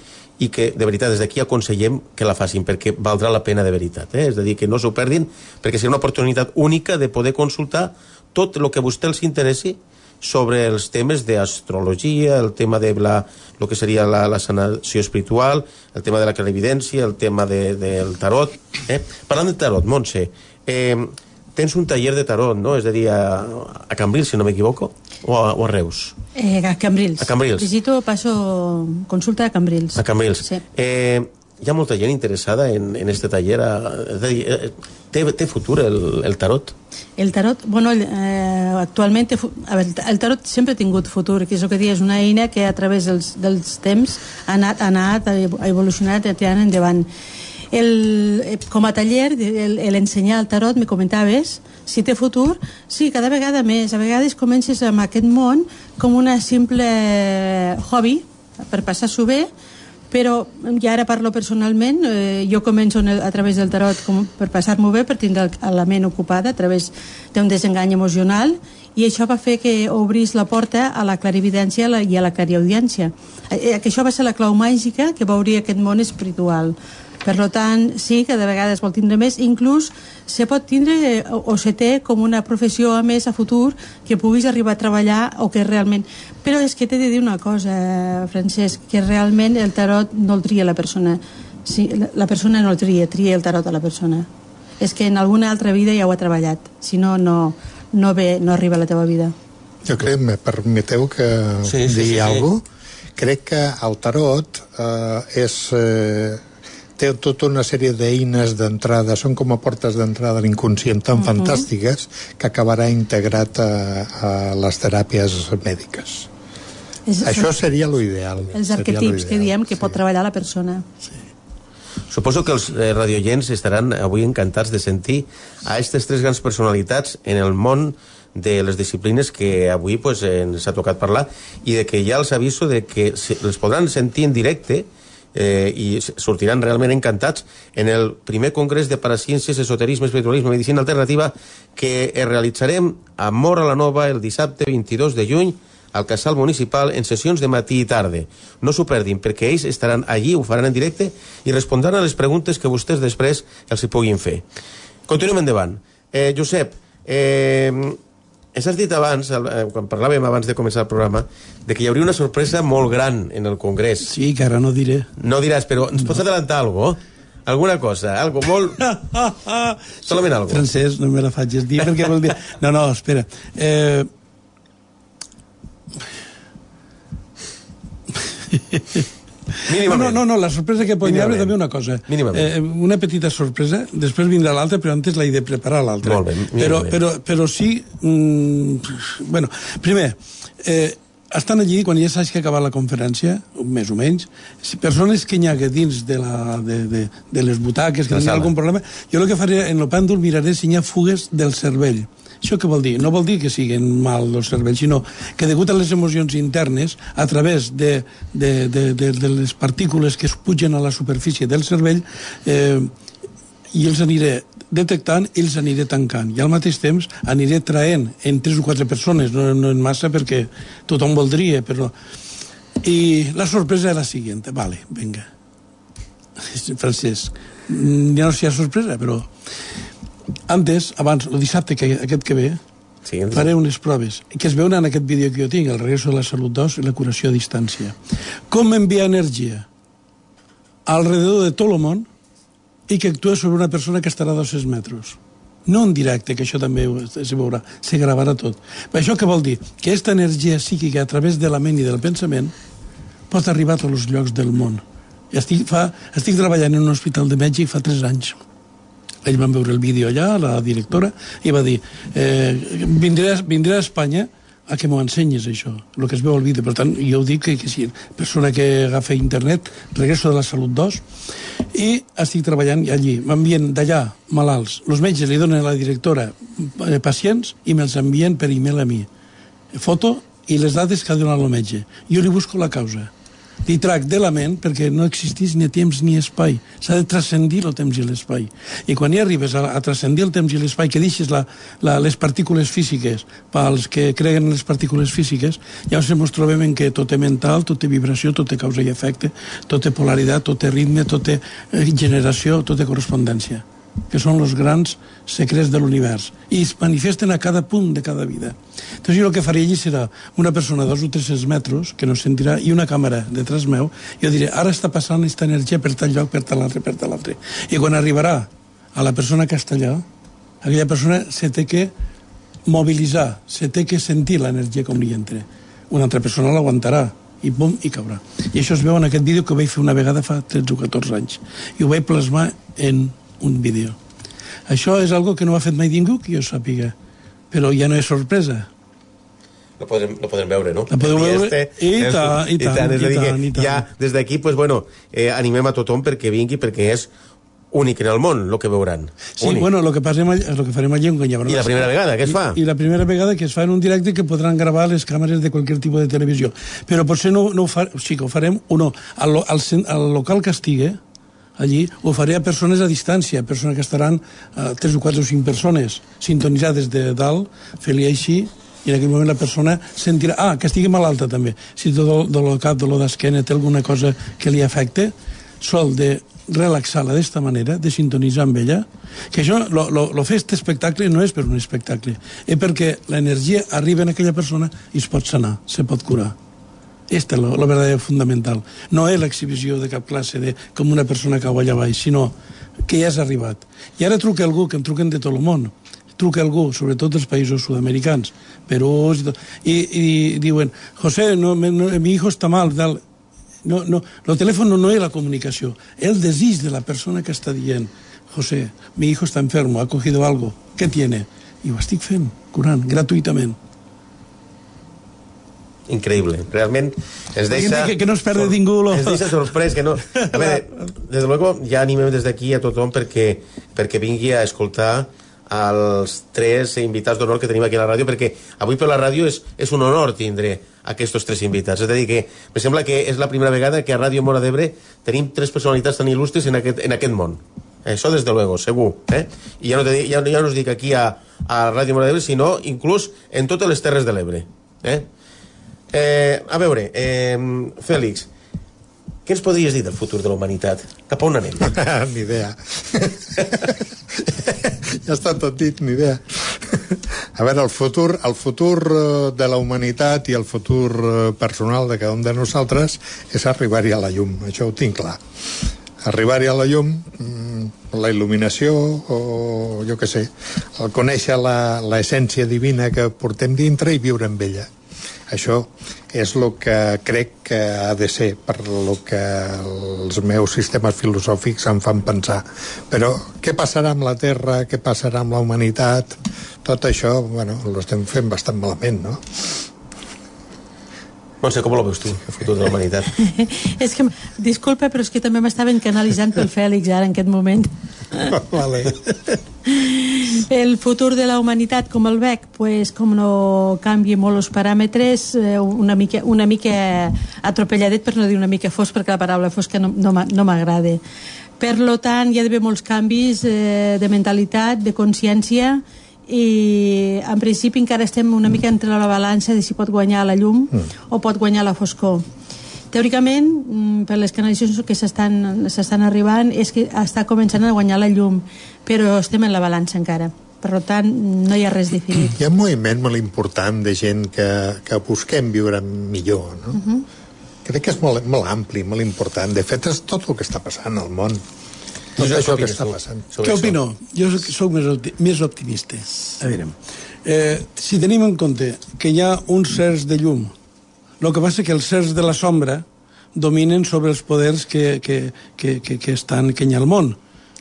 i que de veritat des d'aquí aconsellem que la facin perquè valdrà la pena de veritat eh? és a dir, que no s'ho perdin perquè serà una oportunitat única de poder consultar tot el que a vostè els interessi sobre els temes d'astrologia, el tema de la, el que seria la, la sanació espiritual, el tema de la clarividència, el tema de, del tarot. Eh? Parlant de tarot, Montse, eh, tens un taller de tarot, no? És a dir, a, a Cambrils, si no m'equivoco, o, a, o a Reus? Eh, a Cambrils. A Cambrils. Visito, passo consulta a Cambrils. A Cambrils. Sí. Eh, hi ha molta gent interessada en, en este taller. A, a dir, eh, té, té futur el, el tarot? El tarot, bueno, eh, actualment a veure, el tarot sempre ha tingut futur, que és el que dia, és una eina que a través dels, dels temps ha anat, ha anat, ha evolucionat i ha endavant. El, eh, com a taller, l'ensenyar el tarot, me comentaves, si té futur, sí, cada vegada més. A vegades comences amb aquest món com una simple hobby, per passar-s'ho bé, però ja ara parlo personalment, eh, jo començo a través del tarot com, per passar-m'ho bé, per tindre la ment ocupada a través d'un desengany emocional i això va fer que obrís la porta a la clarividència i a la clariaudiència. Eh, que això va ser la clau màgica que va obrir aquest món espiritual. Per tant, sí que de vegades vol tindre més, inclús se pot tindre o, o se té com una professió a més a futur que puguis arribar a treballar o que realment... Però és que t'he de dir una cosa, Francesc, que realment el tarot no el tria la persona. Sí, la persona no el tria, tria el tarot a la persona. És que en alguna altra vida ja ho ha treballat, si no, no, no ve, no arriba a la teva vida. Jo crec, me permeteu que sí, sí, digui sí, sí. alguna cosa? Crec que el tarot eh, és... Eh, té tota una sèrie d'eines d'entrada, són com a portes d'entrada a l'inconscient tan uh -huh. fantàstiques que acabarà integrat a, a les teràpies mèdiques. És, Això seria l'ideal. Els arquetips que diem que sí. pot treballar la persona. Sí. Suposo que els eh, radioients estaran avui encantats de sentir a aquestes tres grans personalitats en el món de les disciplines que avui pues, ens ha tocat parlar i de que ja els aviso de que les podran sentir en directe eh, i sortiran realment encantats en el primer congrés de Paraciències, Esoterisme, Espiritualisme i Medicina Alternativa que realitzarem a Mora la Nova el dissabte 22 de juny al Casal Municipal en sessions de matí i tarda. No s'ho perdin, perquè ells estaran allí, ho faran en directe i respondran a les preguntes que vostès després els hi puguin fer. Continuem endavant. Eh, Josep, eh, has dit abans, eh, quan parlàvem abans de començar el programa, de que hi hauria una sorpresa molt gran en el Congrés. Sí, que ara no diré. No diràs, però ens no. pots adelantar alguna cosa? Alguna cosa, algo molt... Solament algo. Francesc, no me la facis dir, perquè vol dir... No, no, espera. Eh... Mínimament. No, no, no, la sorpresa que podem haver també una cosa. Mínimament. Eh, una petita sorpresa, després vindrà l'altra, però antes l'he de preparar l'altra. Molt bé, però, però, però sí... Mm, bueno, primer, eh, estan allí, quan ja saps que ha acabat la conferència, més o menys, si persones que hi ha dins de, la, de, de, de les butaques, que tenen algun problema, jo el que faré en el pèndol miraré si hi ha fugues del cervell això què vol dir? No vol dir que siguin mal els cervells, sinó que degut a les emocions internes, a través de, de, de, de, de les partícules que es pugen a la superfície del cervell, eh, i els aniré detectant i els aniré tancant. I al mateix temps aniré traient en tres o quatre persones, no, no en massa perquè tothom voldria, però... I la sorpresa era la següent. Vale, venga. Francesc, ja no sé si hi ha sorpresa, però antes, abans, el dissabte que, aquest que ve, sí, faré unes proves que es veuen en aquest vídeo que jo tinc, el regreso de la salut 2 i la curació a distància. Com enviar energia alrededor de tot el món i que actua sobre una persona que estarà a 200 metres. No en directe, que això també es veurà, se gravarà tot. Però això què vol dir? Que aquesta energia psíquica a través de la ment i del pensament pot arribar a tots els llocs del món. I estic, fa, estic treballant en un hospital de Mèxic fa 3 anys ells van veure el vídeo allà, la directora, i va dir, eh, vindré, vindré a Espanya a que m'ho ensenyes, això, el que es veu al vídeo. Per tant, jo ho dic que, que si persona que agafa internet, regreso de la Salut 2, i estic treballant allí. M'envien d'allà malalts. Els metges li donen a la directora eh, pacients i me'ls envien per e-mail a mi. Foto i les dades que ha donat el metge. Jo li busco la causa li trac de la ment perquè no existís ni temps ni espai. S'ha de transcendir el temps i l'espai. I quan hi arribes a, a transcendir el temps i l'espai, que deixes la, la, les partícules físiques pels que creguen les partícules físiques, ja ens trobem en que tot té mental, tot té vibració, tot té causa i efecte, tot té polaritat, tot té ritme, tot té eh, generació, tot té correspondència que són els grans secrets de l'univers, i es manifesten a cada punt de cada vida. Entonces jo el que faré allí serà una persona a dos o tres metres que no sentirà i una càmera detrás meu, i jo diré, ara està passant aquesta energia per tal lloc, per tal altre, per tal altre. I quan arribarà a la persona que està allà, aquella persona se té que mobilitzar, se té que sentir l'energia com li entra. Una altra persona l'aguantarà, i bum, i caurà. I això es veu en aquest vídeo que vaig fer una vegada fa 13 o 14 anys. I ho vaig plasmar en un vídeo. Això és algo que no ha fet mai ningú que jo sàpiga, però ja no és sorpresa. Lo podrem, lo podrem veure, no? La podem veure, este, i, tant, i, tant, i, tant, i, tant, i tant. Ja, des d'aquí, pues, bueno, eh, animem a tothom perquè vingui, perquè és únic en el món, el que veuran. Sí, únic. bueno, el que, passem, el que farem allí... Quan hi I la primera vegada, què es fa? I, I la primera vegada que es fa en un directe que podran gravar les càmeres de qualsevol tipus de televisió. Però potser no, no ho fa, sí que ho farem, o no, al, al, al local que estigui, allí ho faré a persones a distància, persones que estaran eh, 3 o 4 o 5 persones sintonitzades de dalt, fer-li així, i en aquell moment la persona sentirà... Ah, que estigui malalta també. Si tot de lo cap, dolor d'esquena, té alguna cosa que li afecte, sol de relaxar-la d'esta manera, de sintonitzar amb ella, que això, lo, lo, lo fer este espectacle no és per un espectacle, és perquè l'energia arriba en aquella persona i es pot sanar, se pot curar. Esta és la, la verdadera fundamental. No és l'exhibició de cap classe de com una persona cau allà baix, sinó que ja has arribat. I ara truca algú, que em truquen de tot el món. truca algú, sobretot dels països sud-americans, Perú, i, i, diuen, José, no, no, mi hijo está mal, tal. No, no, el telèfon no és la comunicació, el desig de la persona que està dient, José, mi hijo está enfermo, ha cogido algo, ¿qué tiene? I ho estic fent, curant, gratuïtament increïble. Realment ens deixa... Que, que no es perde ningú. Lo... Ens deixa sorprès. Que no... A veure, des de luego, ja animem des d'aquí a tothom perquè, perquè vingui a escoltar als tres invitats d'honor que tenim aquí a la ràdio, perquè avui per la ràdio és, és un honor tindre aquests tres invitats. És a dir, que me sembla que és la primera vegada que a Ràdio Mora d'Ebre tenim tres personalitats tan il·lustres en aquest, en aquest món. Això, des de luego, segur. Eh? I ja no, te, ja, ja no us dic aquí a, a Ràdio Mora d'Ebre, sinó inclús en totes les terres de l'Ebre. Eh? Eh, a veure, eh, Fèlix, què ens podries dir del futur de la humanitat? Cap a on anem? ni idea. ja està tot dit, ni idea. A veure, el futur, el futur eh, de la humanitat i el futur eh, personal de cada un de nosaltres és arribar-hi a la llum, això ho tinc clar. Arribar-hi a la llum, mm, la il·luminació, o jo què sé, el conèixer l'essència divina que portem dintre i viure amb ella. Això és el que crec que ha de ser per lo que els meus sistemes filosòfics em fan pensar. Però què passarà amb la Terra, què passarà amb la humanitat, tot això, bueno, ho estem fent bastant malament, no? Montse, com ho veus tu, el futur de la humanitat? és que, disculpa, però és que també m'estaven canalitzant pel Fèlix ara, en aquest moment. vale. El futur de la humanitat, com el veig? Pues, com no canvi molt els paràmetres, eh, una mica, una mica atropelladet, per no dir una mica fos, perquè la paraula fosca no, no m'agrada. Per lo tant, hi ha d'haver molts canvis eh, de mentalitat, de consciència, i en principi encara estem una mica entre la balança de si pot guanyar la llum mm. o pot guanyar la foscor teòricament, mm, per les canalitzacions que s'estan arribant, és que està començant a guanyar la llum, però estem en la balança encara. Per tant, no hi ha res definit. Hi ha un moviment molt important de gent que, que busquem viure millor, no? Uh mhm. -huh. Crec que és molt, molt ampli, molt important. De fet, és tot el que està passant al món. Tot això, això que està passant. Què opino? Jo soc, soc més, opti més optimista. A veure, eh, si tenim en compte que hi ha uns certs de llum, el que passa és que els certs de la sombra dominen sobre els poders que, que, que, que, que estan que hi ha al món.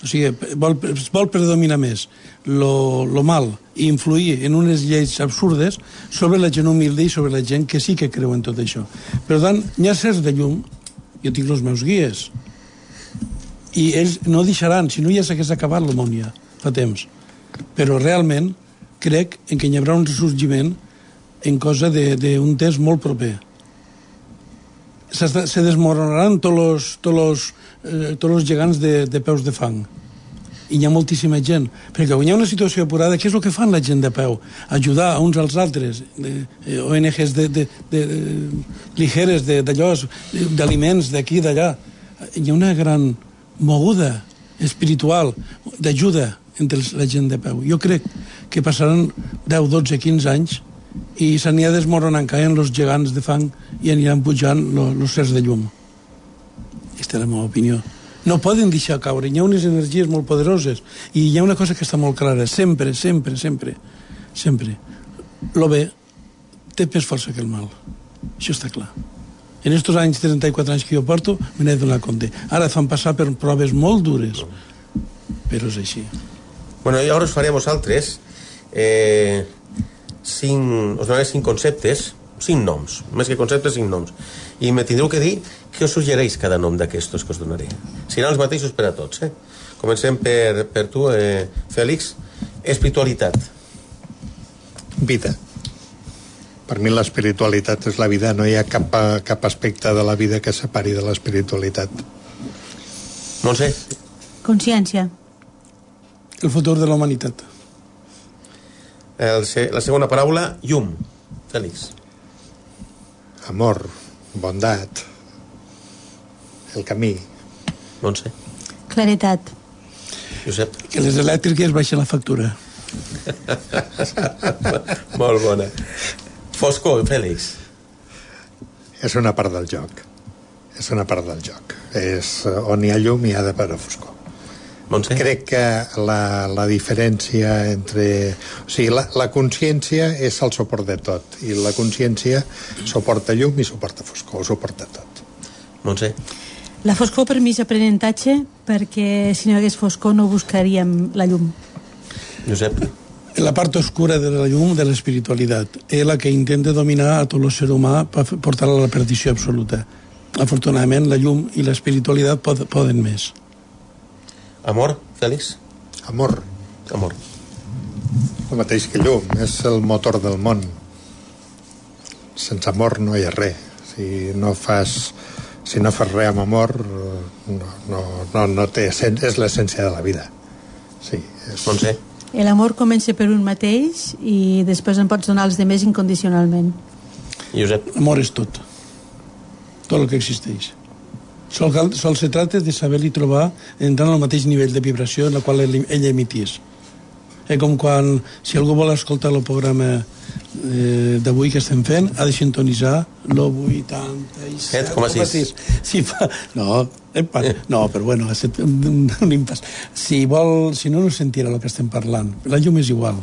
O sigui, vol, vol predominar més lo, lo mal i influir en unes lleis absurdes sobre la gent humilde i sobre la gent que sí que creu en tot això. Per tant, hi ha certs de llum, jo tinc els meus guies, i ells no deixaran, si no ja s'hagués acabat l'homònia fa temps. Però realment crec en que hi haurà un ressorgiment en cosa d'un temps molt proper. Se, desmoronaran tots els, eh, tots els gegants de, de peus de fang i hi ha moltíssima gent perquè quan hi ha una situació apurada què és el que fan la gent de peu? ajudar a uns als altres de, eh, ONGs de, de, de, de, ligeres d'allò d'aliments d'aquí d'allà hi ha una gran moguda espiritual, d'ajuda entre la gent de peu. Jo crec que passaran 10, 12, 15 anys i s'anirà desmoronant, caient els gegants de fang i aniran pujant els certs de llum. Aquesta és la meva opinió. No poden deixar caure, hi ha unes energies molt poderoses i hi ha una cosa que està molt clara, sempre, sempre, sempre, sempre. Lo bé té més força que el mal. Això està clar. En aquests anys, 34 anys que jo porto, me n'he donat compte. Ara fan passar per proves molt dures, però és així. Bueno, i ara us faré a vosaltres eh, cinc, us donaré cinc conceptes, cinc noms, més que conceptes, cinc noms. I me tindreu que dir què us suggereix cada nom d'aquestos que us donaré. Seran els mateixos per a tots, eh? Comencem per, per tu, eh, Fèlix. Espiritualitat. Vida. Per mi l'espiritualitat és la vida, no hi ha cap, cap aspecte de la vida que separi de l'espiritualitat. No sé. Consciència. El futur de la humanitat. El, la segona paraula, llum. Fèlix. Amor, bondat, el camí. sé. Claretat. Josep. Que les elèctriques baixen la factura. Molt bona. Foscor, Fèlix. És una part del joc. És una part del joc. És eh, on hi ha llum hi ha de per a foscor. Montse? Crec que la, la diferència entre... O sigui, la, la consciència és el suport de tot, i la consciència suporta llum i suporta foscor, ho suporta tot. Montse? La foscor per mi és aprenentatge perquè si no hi hagués foscor no buscaríem la llum. Josep? La part oscura de la llum de l'espiritualitat és la que intenta dominar a tot el ser humà per portar-la a la perdició absoluta. Afortunadament, la llum i l'espiritualitat pod poden més. Amor, Fèlix? Amor, Amor. el mateix que llum, és el motor del món. Sense amor no hi ha res. Si no fas, si no fas res amb amor, no, no, no, no té, és l'essència de la vida. Sí, és, Montse? L'amor comença per un mateix i després en pots donar als demés incondicionalment. Josep? Amor és tot. Tot el que existeix. Sol, cal- sol se tracta de saber-li trobar entrant al mateix nivell de vibració en la qual ell, ell emitís. És com quan, si algú vol escoltar el programa eh, d'avui que estem fent, ha de sintonitzar lo 87. 7,6. Si fa... No, epa, no, però bueno, ha estat un, un, un impàs. Si vol, si no, no sentirà el que estem parlant. La llum és igual.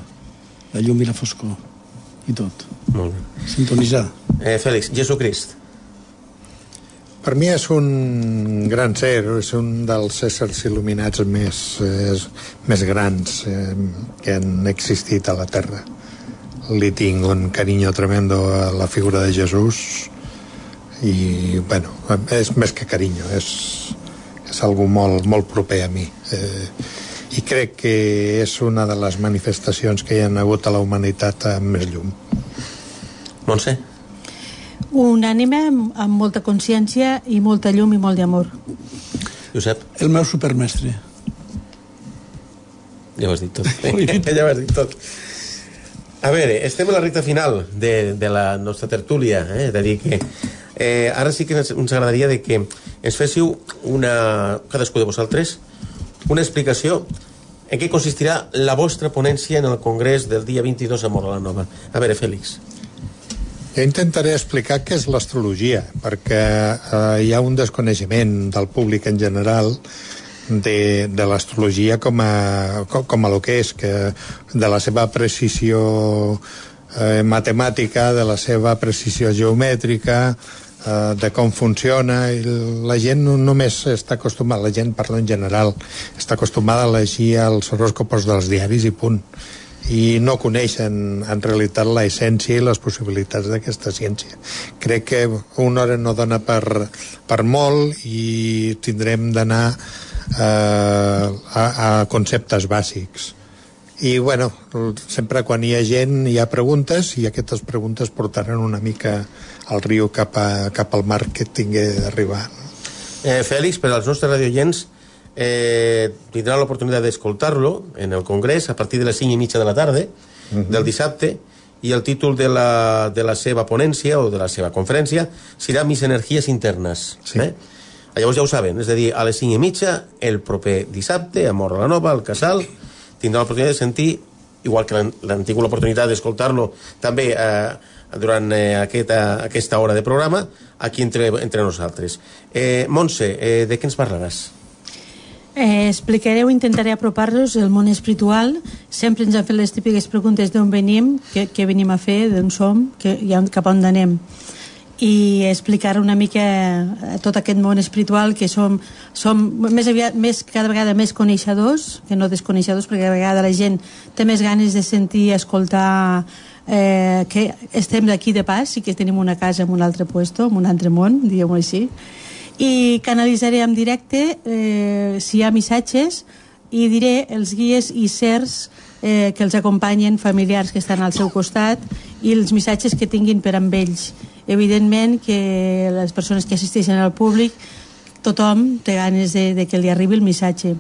La llum i la foscor. I tot. Molt bé. Sintonitzar. Eh, Fèlix, Jesucrist. Per mi és un gran ser, és un dels éssers il·luminats més, eh, més grans eh, que han existit a la Terra. Li tinc un carinyo tremendo a la figura de Jesús i, bueno, és més que carinyo, és, és algú molt, molt proper a mi. Eh, I crec que és una de les manifestacions que hi ha hagut a la humanitat amb més llum. Montse? Un ànima amb, amb molta consciència i molta llum i molt d'amor. Josep? El meu supermestre. Ja ho has dit tot. ja ho has dit tot. A veure, estem a la recta final de, de la nostra tertúlia, eh? de dir que eh, ara sí que ens, agradaria de que ens féssiu una, cadascú de vosaltres una explicació en què consistirà la vostra ponència en el Congrés del dia 22 a Mora la Nova. A veure, Fèlix. Jo intentaré explicar què és l'astrologia, perquè eh, hi ha un desconeixement del públic en general de, de l'astrologia com, a, com, a lo que és, que de la seva precisió eh, matemàtica, de la seva precisió geomètrica, eh, de com funciona i la gent no només està acostumada, la gent parla en general està acostumada a llegir els horòscopos dels diaris i punt i no coneixen en realitat la essència i les possibilitats d'aquesta ciència. Crec que una hora no dona per, per molt i tindrem d'anar eh, a, a conceptes bàsics. I, bueno, sempre quan hi ha gent hi ha preguntes i aquestes preguntes portaran una mica al riu cap, a, cap al mar que tingui d'arribar. Eh, Fèlix, per als nostres radioients, eh, tindrà l'oportunitat d'escoltar-lo en el Congrés a partir de les 5 i mitja de la tarda uh -huh. del dissabte i el títol de la, de la seva ponència o de la seva conferència serà Mis energies internes. Sí. Eh? Llavors ja ho saben, és a dir, a les 5 i mitja, el proper dissabte, a Mora la Nova, al Casal, tindrà l'oportunitat de sentir, igual que l'han tingut l'oportunitat d'escoltar-lo també eh, durant eh, aquesta, aquesta hora de programa, aquí entre, entre nosaltres. Eh, Montse, eh, de què ens parlaràs? Eh, explicaré o intentaré apropar-los el món espiritual. Sempre ens han fet les típiques preguntes d'on venim, què, què venim a fer, d'on som, que, cap on anem. I explicar una mica eh, tot aquest món espiritual que som, som més aviat, més, cada vegada més coneixedors que no desconeixedors, perquè cada vegada la gent té més ganes de sentir, escoltar eh, que estem d'aquí de pas i que tenim una casa en un altre puesto, en un altre món, diguem-ho així i canalitzaré en directe eh, si hi ha missatges i diré els guies i cers eh, que els acompanyen, familiars que estan al seu costat i els missatges que tinguin per amb ells. Evidentment que les persones que assisteixen al públic tothom té ganes de, de que li arribi el missatge.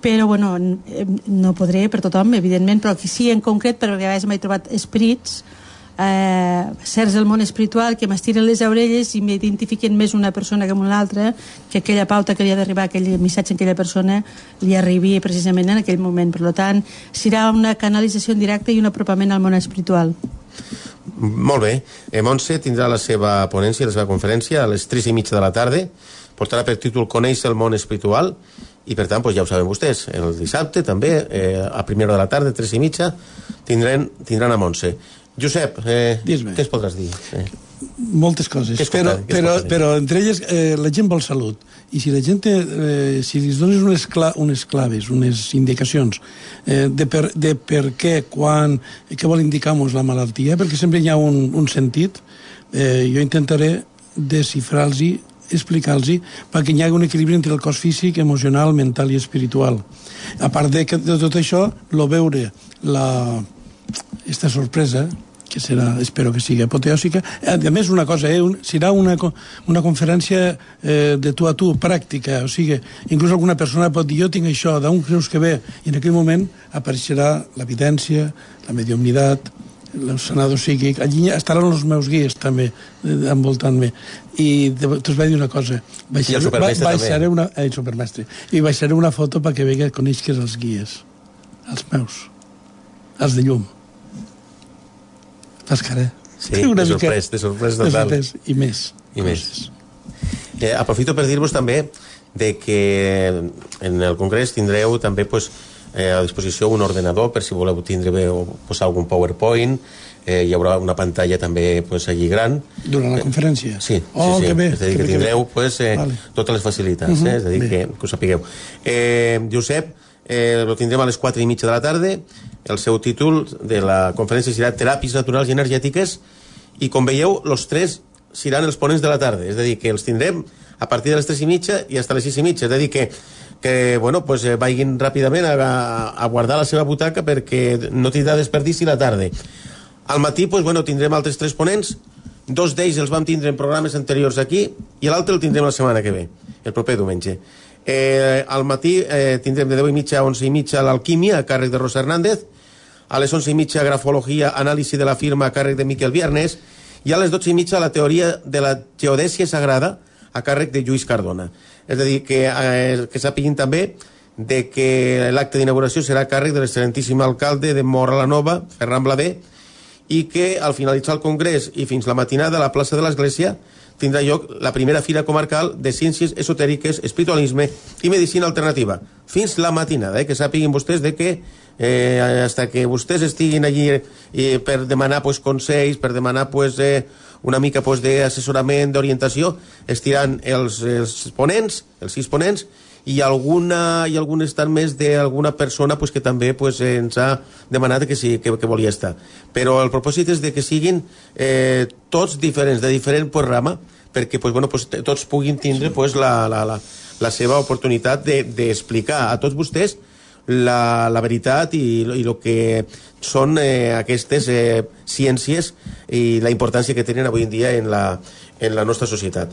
Però bueno, n- no podré per tothom, evidentment, però que sí en concret, perquè a vegades m'he trobat esprits eh, certs del món espiritual que m'estiren les orelles i m'identifiquen més una persona que amb una altra que aquella pauta que li ha d'arribar aquell missatge a aquella persona li arribi precisament en aquell moment. Per tant serà una canalització en directe i un apropament al món espiritual Molt bé. Eh, Montse tindrà la seva ponència, la seva conferència a les 3 i mitja de la tarda. Portarà per títol Coneix el món espiritual i per tant, doncs, ja ho saben vostès, el dissabte també, eh, a primera de la tarda, tres i mitja, tindran, tindran a Montse. Josep, eh, què es podràs dir? Eh? moltes coses, però, però, però entre elles eh, la gent vol salut i si la gent eh, si li dones unes, cla unes claves, unes indicacions eh, de, per, de per què, quan, què vol indicar-nos la malaltia, perquè sempre hi ha un, un sentit, eh, jo intentaré descifrar-los explicar-los perquè hi hagi un equilibri entre el cos físic, emocional, mental i espiritual. A part de, de tot això, lo veure la, esta sorpresa que serà, espero que sigui apoteòsica. A més, una cosa, eh, un, serà una, una conferència eh, de tu a tu, pràctica, o sigui, inclús alguna persona pot dir, jo tinc això, d'on creus que ve? I en aquell moment apareixerà l'evidència, la mediumnitat, el psíquic, allí estaran els meus guies també, eh, envoltant-me. I te- t'us vaig dir una cosa, I el supermestre ba- també. baixaré una, eh, el supermestre, i baixaré una foto perquè vegi que coneixes els guies, els meus, els de llum. Fas cara. Sí, de sorprès, de sorprès de total. sorprès, I més. I més. Eh, aprofito per dir-vos també de que en el Congrés tindreu també pues, eh, a disposició un ordenador per si voleu tindre bé o posar algun PowerPoint eh, hi haurà una pantalla també pues, allí gran Durant la conferència? Sí, oh, sí, sí. que bé. és a dir, que, bé, tindreu bé. pues, eh, Vale. totes les facilitats, Mhm, eh? és a dir, bé. que, que ho sapigueu. Eh, Josep, eh, lo tindrem a les 4 i mitja de la tarda. El seu títol de la conferència serà Teràpies naturals i energètiques i, com veieu, els tres seran els ponents de la tarda. És a dir, que els tindrem a partir de les 3 i mitja i fins a les 6 i mitja. És a dir, que que bueno, pues, eh, vagin ràpidament a, a, guardar la seva butaca perquè no tindrà desperdici la tarda. Al matí pues, bueno, tindrem altres tres ponents, dos d'ells els vam tindre en programes anteriors aquí i l'altre el tindrem la setmana que ve, el proper diumenge. Eh, al matí eh, tindrem de 10 i mitja a 11 i mitja l'alquímia a càrrec de Rosa Hernández, a les 11 i mitja grafologia, anàlisi de la firma a càrrec de Miquel Viernes i a les 12 i mitja la teoria de la geodèsia sagrada a càrrec de Lluís Cardona. És a dir, que, eh, que sàpiguin també de que l'acte d'inauguració serà a càrrec de l'excel·lentíssim alcalde de Mora la Nova, Ferran Blavé, i que al finalitzar el congrés i fins la matinada a la plaça de l'Església tindrà lloc la primera fira comarcal de ciències esotèriques, espiritualisme i medicina alternativa. Fins la matinada, eh? que sàpiguen vostès de que eh, hasta que vostès estiguin allí eh, per demanar pues, consells, per demanar pues, eh, una mica pues, d'assessorament, d'orientació, estiran els, els ponents, els sis ponents, i alguna i algun estat més d'alguna persona pues, que també pues, ens ha demanat que, sí, que, que volia estar. Però el propòsit és de que siguin eh, tots diferents, de diferent pues, rama, perquè pues, bueno, pues, tots puguin tindre pues, la, la, la, la seva oportunitat d'explicar de, a tots vostès la, la veritat i, i el que són eh, aquestes eh, ciències i la importància que tenen avui en dia en la, en la nostra societat.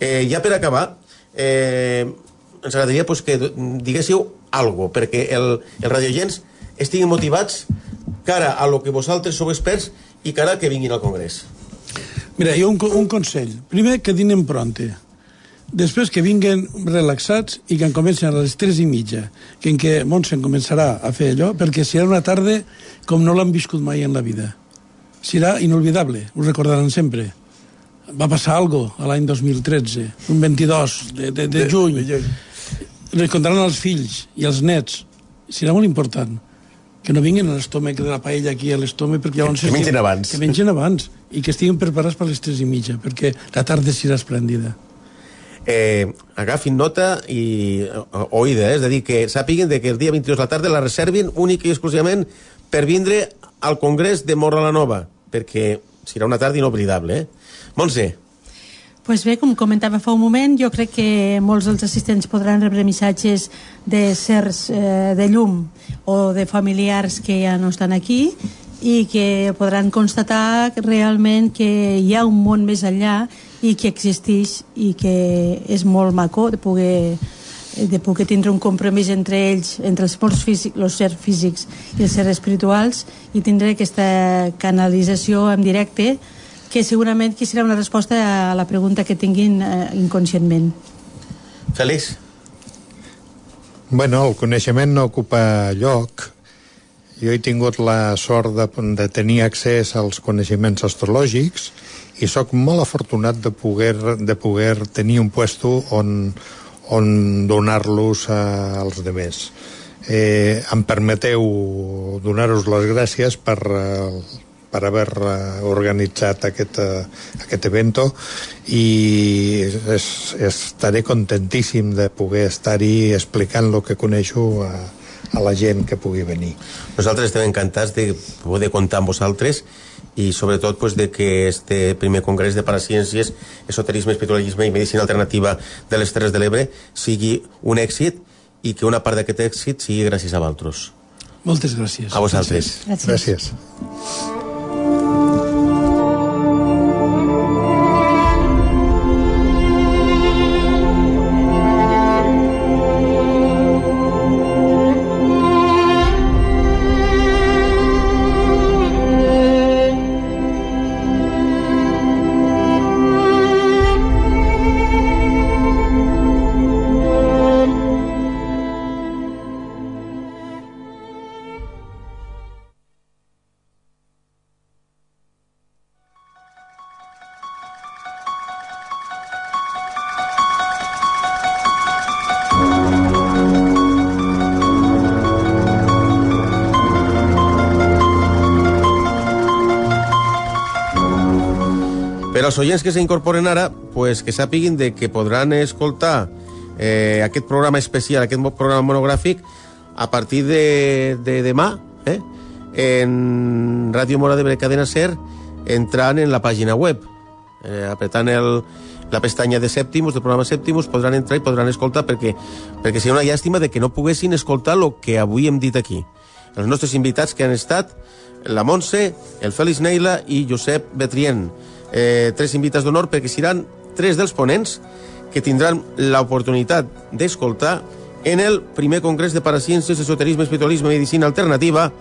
Eh, ja per acabar, eh, ens agradaria pues, que diguéssiu algo perquè el, els radiogens estiguin motivats cara a lo que vosaltres sou experts i cara a que vinguin al Congrés. Mira, jo un, un consell. Primer, que dinen pronte. Després que vinguen relaxats i que en comencen a les 3 i mitja, que en què Montse començarà a fer allò, perquè serà una tarda com no l'han viscut mai en la vida. Serà inolvidable, ho recordaran sempre. Va passar algo a l'any 2013, un 22 de, de, de juny. Recordaran els fills i els nets. Serà molt important que no vinguin a l'estómac de la paella aquí a l'estómac perquè llavors Que mengin estiguen- abans. que mengin abans i que estiguin preparats per les 3 i mitja perquè la tarda serà esplèndida eh, agafin nota i o- oïda, eh? és a dir, que sàpiguen de que el dia 22 de la tarda la reservin únic i exclusivament per vindre al Congrés de Morra la Nova, perquè serà una tarda inoblidable. Eh? Montse, Pues bé, com comentava fa un moment, jo crec que molts dels assistents podran rebre missatges de certs eh, de llum o de familiars que ja no estan aquí i que podran constatar realment que hi ha un món més enllà i que existeix i que és molt maco de poder de poder tindre un compromís entre ells, entre els morts físics, els certs físics i els certs espirituals i tindre aquesta canalització en directe que segurament que serà una resposta a la pregunta que tinguin eh, inconscientment. Fèlix, Bueno, el coneixement no ocupa lloc. Jo he tingut la sort de, de tenir accés als coneixements astrològics i sóc molt afortunat de poder, de poder tenir un puesto on, on donar-los als demés. Eh, em permeteu donar-vos les gràcies per, eh, per haver organitzat aquest, uh, aquest evento i es, estaré contentíssim de poder estar-hi explicant el que coneixo a, a la gent que pugui venir. Nosaltres estem encantats de poder comptar amb vosaltres i sobretot pues, de que este primer congrés de paraciències, esoterisme, espiritualisme i medicina alternativa de les Terres de l'Ebre sigui un èxit i que una part d'aquest èxit sigui gràcies a vosaltres. Moltes gràcies. A vosaltres. Gràcies. gràcies. Per als oients que s'incorporen ara, pues, que sàpiguin de que podran escoltar eh, aquest programa especial, aquest programa monogràfic, a partir de, de demà, eh, en Ràdio Mora de Cadena Ser, entrant en la pàgina web. Eh, apretant el, la pestanya de Sèptimus, del programa Sèptimus, podran entrar i podran escoltar perquè, perquè seria una llàstima de que no poguessin escoltar el que avui hem dit aquí. Els nostres invitats que han estat la Montse, el Félix Neila i Josep Betrien eh, tres invitats d'honor perquè seran tres dels ponents que tindran l'oportunitat d'escoltar en el primer congrés de paraciències, esoterisme, espiritualisme i medicina alternativa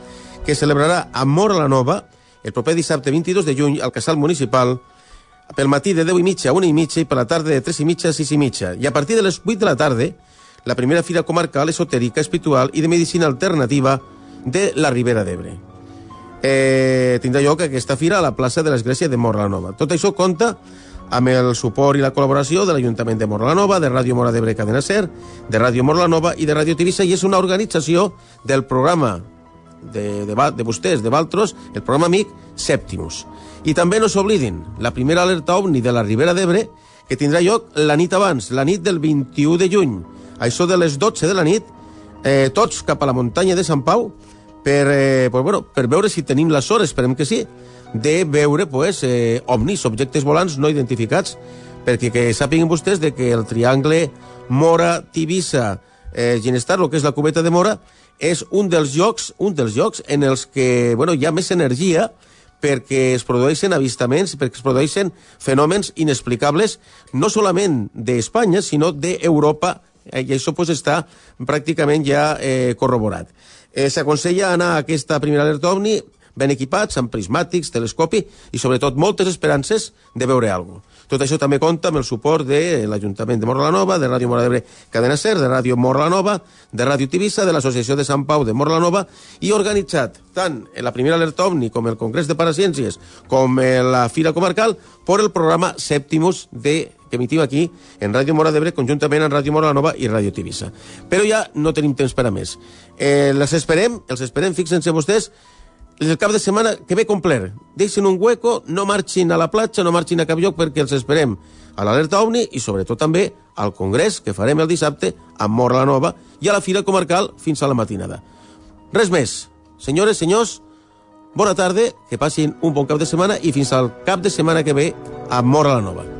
que celebrarà a Mora la Nova el proper dissabte 22 de juny al Casal Municipal pel matí de 10 i mitja a 1 i mitja i per la tarda de 3 i mitja a 6 i mitja. I a partir de les 8 de la tarda, la primera fira comarcal esotèrica, espiritual i de medicina alternativa de la Ribera d'Ebre eh, tindrà lloc aquesta fira a la plaça de l'Església de Mora la Nova. Tot això compta amb el suport i la col·laboració de l'Ajuntament de Mora la Nova, de Ràdio Mora d'Ebre Cadena Ser, de Ràdio Mora la Nova i de Ràdio Tivissa, i és una organització del programa de, de, de vostès, de Valtros, el programa amic Sèptimus. I també no s'oblidin la primera alerta OVNI de la Ribera d'Ebre, que tindrà lloc la nit abans, la nit del 21 de juny. Això de les 12 de la nit, eh, tots cap a la muntanya de Sant Pau, per, eh, pues, bueno, per veure si tenim la sort, esperem que sí, de veure pues, eh, ovnis, objectes volants no identificats, perquè que sàpiguen vostès de que el triangle Mora-Tivissa eh, Ginestar, el que és la cubeta de Mora, és un dels llocs, un dels llocs en els que bueno, hi ha més energia perquè es produeixen avistaments, perquè es produeixen fenòmens inexplicables, no solament d'Espanya, sinó d'Europa, eh, i això pues, està pràcticament ja eh, corroborat. Eh, S'aconsella anar a aquesta primera alerta OVNI ben equipats, amb prismàtics, telescopi i, sobretot, moltes esperances de veure alguna cosa. Tot això també compta amb el suport de l'Ajuntament de Mora la Nova, de Ràdio Mora d'Ebre Cadena Ser, de Ràdio Mora la Nova, de Ràdio Tivissa, de l'Associació de Sant Pau de Mora la Nova i organitzat tant en la primera alerta OVNI com el Congrés de Paraciències com la Fira Comarcal per el programa Sèptimus de que emitim aquí en Ràdio Mora d'Ebre conjuntament amb Ràdio Mora la Nova i Ràdio Tivissa. Però ja no tenim temps per a més. Eh, les esperem, els esperem, fixen-se vostès, el cap de setmana que ve complet. Deixin un hueco, no marxin a la platja, no marxin a cap lloc perquè els esperem a l'alerta OVNI i sobretot també al congrés que farem el dissabte a Mora la Nova i a la Fira Comarcal fins a la matinada. Res més. Senyores, senyors, bona tarda, que passin un bon cap de setmana i fins al cap de setmana que ve a Mora la Nova.